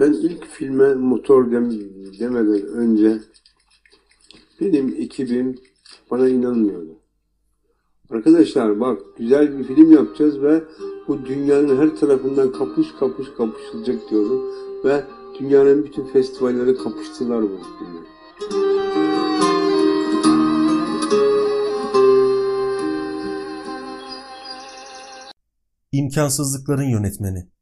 Ben ilk filme motor dem demeden önce benim ekibim bana inanmıyordu. Arkadaşlar bak güzel bir film yapacağız ve bu dünyanın her tarafından kapış kapış kapışılacak diyordum. Ve dünyanın bütün festivalleri kapıştılar bu filmi. İmkansızlıkların yönetmeni.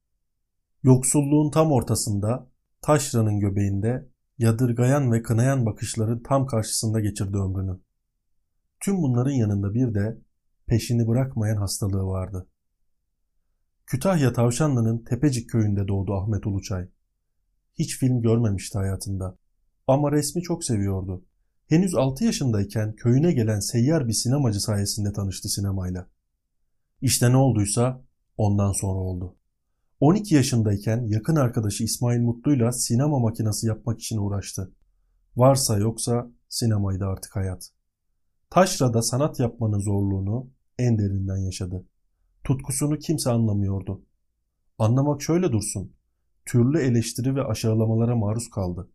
Yoksulluğun tam ortasında, taşranın göbeğinde, yadırgayan ve kınayan bakışların tam karşısında geçirdi ömrünü. Tüm bunların yanında bir de peşini bırakmayan hastalığı vardı. Kütahya Tavşanlı'nın Tepecik köyünde doğdu Ahmet Uluçay. Hiç film görmemişti hayatında. Ama resmi çok seviyordu. Henüz 6 yaşındayken köyüne gelen seyyar bir sinemacı sayesinde tanıştı sinemayla. İşte ne olduysa ondan sonra oldu. 12 yaşındayken yakın arkadaşı İsmail Mutlu'yla sinema makinesi yapmak için uğraştı. Varsa yoksa sinemaydı artık hayat. Taşra'da sanat yapmanın zorluğunu en derinden yaşadı. Tutkusunu kimse anlamıyordu. Anlamak şöyle dursun. Türlü eleştiri ve aşağılamalara maruz kaldı.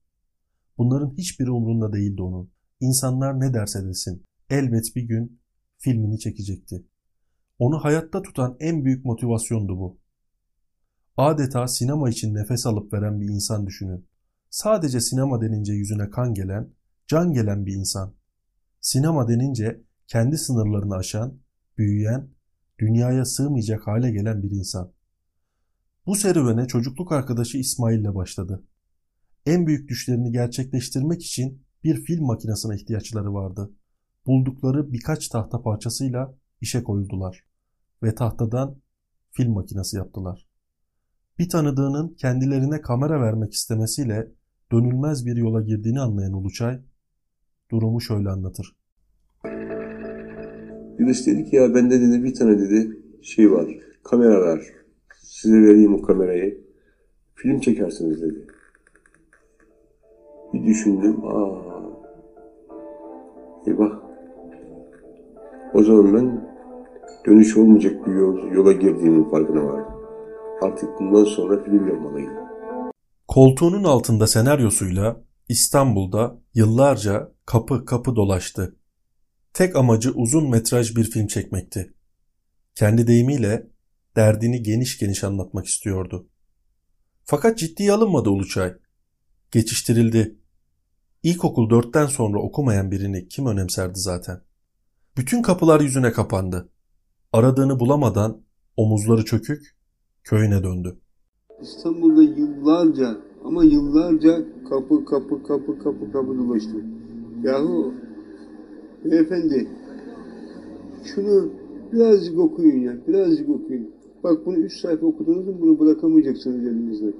Bunların hiçbiri umrunda değildi onun. İnsanlar ne derse desin. Elbet bir gün filmini çekecekti. Onu hayatta tutan en büyük motivasyondu bu. Adeta sinema için nefes alıp veren bir insan düşünün. Sadece sinema denince yüzüne kan gelen, can gelen bir insan. Sinema denince kendi sınırlarını aşan, büyüyen, dünyaya sığmayacak hale gelen bir insan. Bu serüvene çocukluk arkadaşı İsmail ile başladı. En büyük düşlerini gerçekleştirmek için bir film makinesine ihtiyaçları vardı. Buldukları birkaç tahta parçasıyla işe koyuldular ve tahtadan film makinesi yaptılar. Bir tanıdığının kendilerine kamera vermek istemesiyle dönülmez bir yola girdiğini anlayan Uluçay durumu şöyle anlatır. Birisi dedi ki ya bende dedi bir tane dedi şey var kamera var size vereyim o kamerayı film çekersiniz dedi. Bir düşündüm aa eyvah o zaman ben dönüş olmayacak bir yol, yola girdiğimin farkına vardım. Artık bundan sonra film yapmalıyım. Koltuğunun altında senaryosuyla İstanbul'da yıllarca kapı kapı dolaştı. Tek amacı uzun metraj bir film çekmekti. Kendi deyimiyle derdini geniş geniş anlatmak istiyordu. Fakat ciddiye alınmadı Uluçay. Geçiştirildi. İlkokul dörtten sonra okumayan birini kim önemserdi zaten? Bütün kapılar yüzüne kapandı. Aradığını bulamadan omuzları çökük köyüne döndü. İstanbul'da yıllarca ama yıllarca kapı kapı kapı kapı kapı dolaştım. Yahu beyefendi şunu birazcık okuyun ya birazcık okuyun. Bak bunu üç sayfa okudunuz mu bunu bırakamayacaksınız elinizde.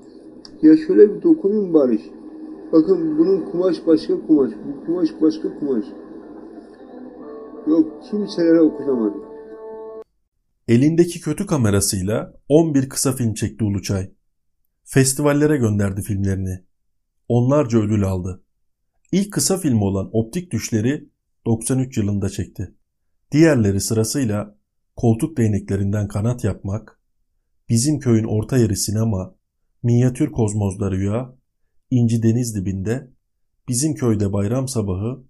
Ya şöyle bir dokunun bari. Bakın bunun kumaş başka kumaş, bu kumaş başka kumaş. Yok kimselere okutamadım. Elindeki kötü kamerasıyla 11 kısa film çekti Uluçay. Festivallere gönderdi filmlerini. Onlarca ödül aldı. İlk kısa filmi olan Optik Düşleri 93 yılında çekti. Diğerleri sırasıyla Koltuk Değneklerinden Kanat Yapmak, Bizim Köyün Orta Yeri Sinema, Minyatür Kozmozda Rüya, İnci Deniz Dibinde, Bizim Köyde Bayram Sabahı,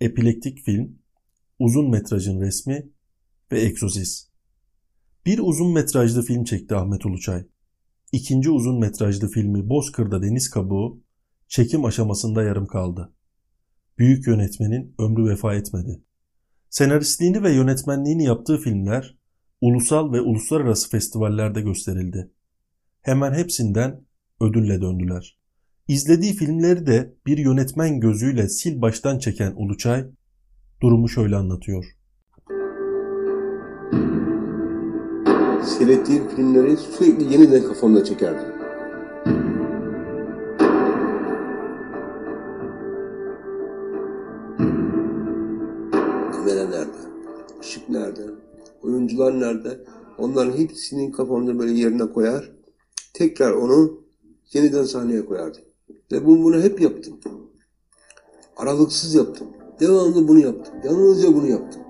Epilektik Film, Uzun Metrajın Resmi ve Egzosis. Bir uzun metrajlı film çekti Ahmet Uluçay. İkinci uzun metrajlı filmi Bozkır'da Deniz Kabuğu çekim aşamasında yarım kaldı. Büyük yönetmenin ömrü vefa etmedi. Senaristliğini ve yönetmenliğini yaptığı filmler ulusal ve uluslararası festivallerde gösterildi. Hemen hepsinden ödülle döndüler. İzlediği filmleri de bir yönetmen gözüyle sil baştan çeken Uluçay durumu şöyle anlatıyor. Seyrettiğim filmleri sürekli yeniden kafamda çekerdim. Kamera nerede? Işık nerede? Oyuncular nerede? Onların hepsinin kafamda böyle yerine koyar. Tekrar onu yeniden sahneye koyardım. Ve bunu, bunu hep yaptım. Aralıksız yaptım. Devamlı bunu yaptım. Yalnızca bunu yaptım.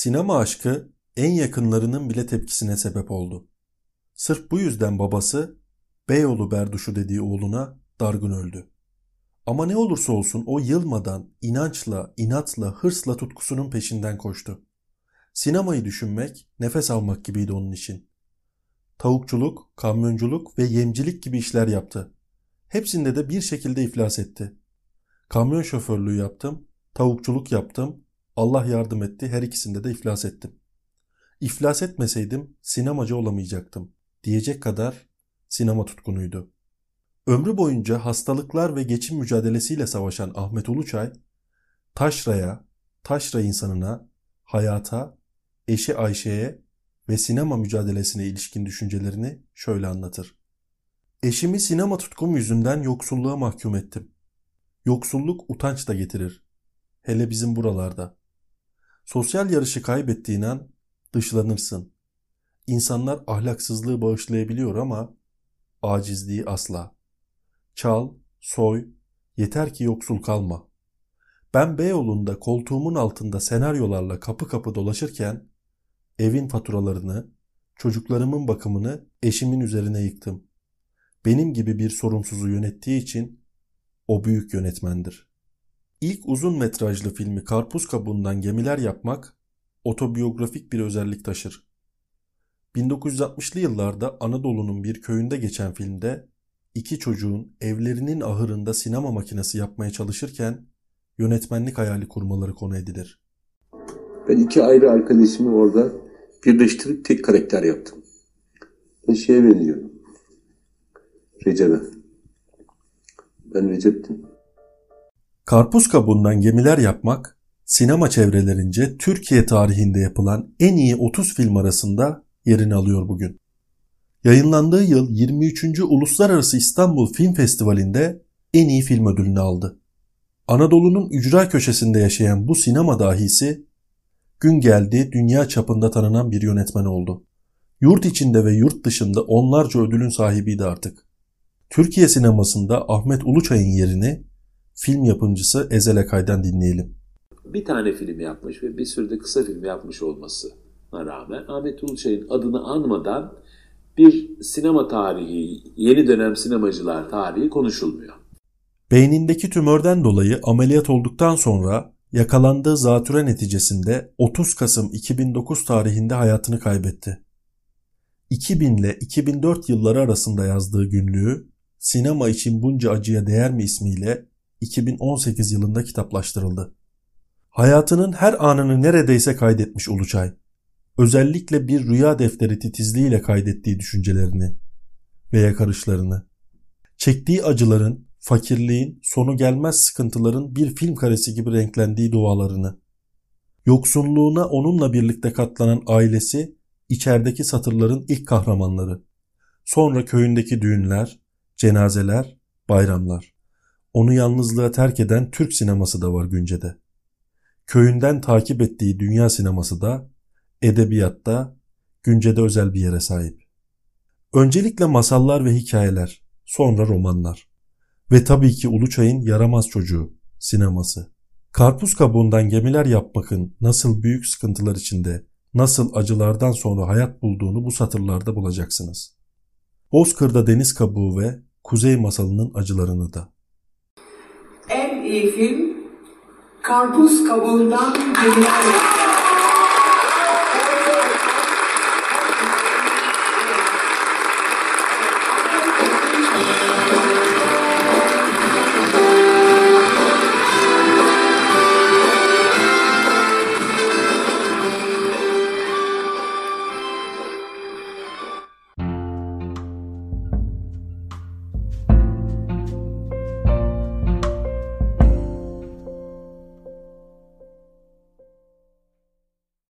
Sinema aşkı en yakınlarının bile tepkisine sebep oldu. Sırf bu yüzden babası Beyoğlu Berduşu dediği oğluna dargın öldü. Ama ne olursa olsun o yılmadan inançla, inatla, hırsla tutkusunun peşinden koştu. Sinemayı düşünmek, nefes almak gibiydi onun için. Tavukçuluk, kamyonculuk ve yemcilik gibi işler yaptı. Hepsinde de bir şekilde iflas etti. Kamyon şoförlüğü yaptım, tavukçuluk yaptım, Allah yardım etti, her ikisinde de iflas ettim. İflas etmeseydim sinemacı olamayacaktım diyecek kadar sinema tutkunuydu. Ömrü boyunca hastalıklar ve geçim mücadelesiyle savaşan Ahmet Uluçay, taşraya, taşra insanına, hayata, eşi Ayşe'ye ve sinema mücadelesine ilişkin düşüncelerini şöyle anlatır. Eşimi sinema tutkum yüzünden yoksulluğa mahkum ettim. Yoksulluk utanç da getirir. Hele bizim buralarda. Sosyal yarışı kaybettiğin an dışlanırsın. İnsanlar ahlaksızlığı bağışlayabiliyor ama acizliği asla. Çal, soy, yeter ki yoksul kalma. Ben Beyoğlu'nda koltuğumun altında senaryolarla kapı kapı dolaşırken evin faturalarını, çocuklarımın bakımını eşimin üzerine yıktım. Benim gibi bir sorumsuzu yönettiği için o büyük yönetmendir. İlk uzun metrajlı filmi Karpuz Kabuğundan Gemiler Yapmak otobiyografik bir özellik taşır. 1960'lı yıllarda Anadolu'nun bir köyünde geçen filmde iki çocuğun evlerinin ahırında sinema makinesi yapmaya çalışırken yönetmenlik hayali kurmaları konu edilir. Ben iki ayrı arkadaşımı orada birleştirip tek karakter yaptım. Ben şeye benziyorum. Recep'e. Ben Recep'tim. Karpuz kabuğundan gemiler yapmak, sinema çevrelerince Türkiye tarihinde yapılan en iyi 30 film arasında yerini alıyor bugün. Yayınlandığı yıl 23. Uluslararası İstanbul Film Festivali'nde en iyi film ödülünü aldı. Anadolu'nun ücra köşesinde yaşayan bu sinema dahisi gün geldi dünya çapında tanınan bir yönetmen oldu. Yurt içinde ve yurt dışında onlarca ödülün sahibiydi artık. Türkiye sinemasında Ahmet Uluçay'ın yerini film yapımcısı Ezel Akay'dan dinleyelim. Bir tane film yapmış ve bir sürü de kısa film yapmış olmasına rağmen Ahmet Uluçay'ın adını anmadan bir sinema tarihi, yeni dönem sinemacılar tarihi konuşulmuyor. Beynindeki tümörden dolayı ameliyat olduktan sonra yakalandığı zatüre neticesinde 30 Kasım 2009 tarihinde hayatını kaybetti. 2000 ile 2004 yılları arasında yazdığı günlüğü Sinema için bunca acıya değer mi ismiyle 2018 yılında kitaplaştırıldı. Hayatının her anını neredeyse kaydetmiş Uluçay. Özellikle bir rüya defteri titizliğiyle kaydettiği düşüncelerini ve yakarışlarını. Çektiği acıların, fakirliğin, sonu gelmez sıkıntıların bir film karesi gibi renklendiği dualarını. Yoksunluğuna onunla birlikte katlanan ailesi, içerideki satırların ilk kahramanları. Sonra köyündeki düğünler, cenazeler, bayramlar. Onu yalnızlığa terk eden Türk sineması da var güncede. Köyünden takip ettiği dünya sineması da, edebiyatta, güncede özel bir yere sahip. Öncelikle masallar ve hikayeler, sonra romanlar. Ve tabii ki Uluçay'ın yaramaz çocuğu, sineması. Karpuz kabuğundan gemiler yapmakın nasıl büyük sıkıntılar içinde, nasıl acılardan sonra hayat bulduğunu bu satırlarda bulacaksınız. Bozkır'da deniz kabuğu ve Kuzey masalının acılarını da. En iyi film Karpuz kabuğundan gemiler.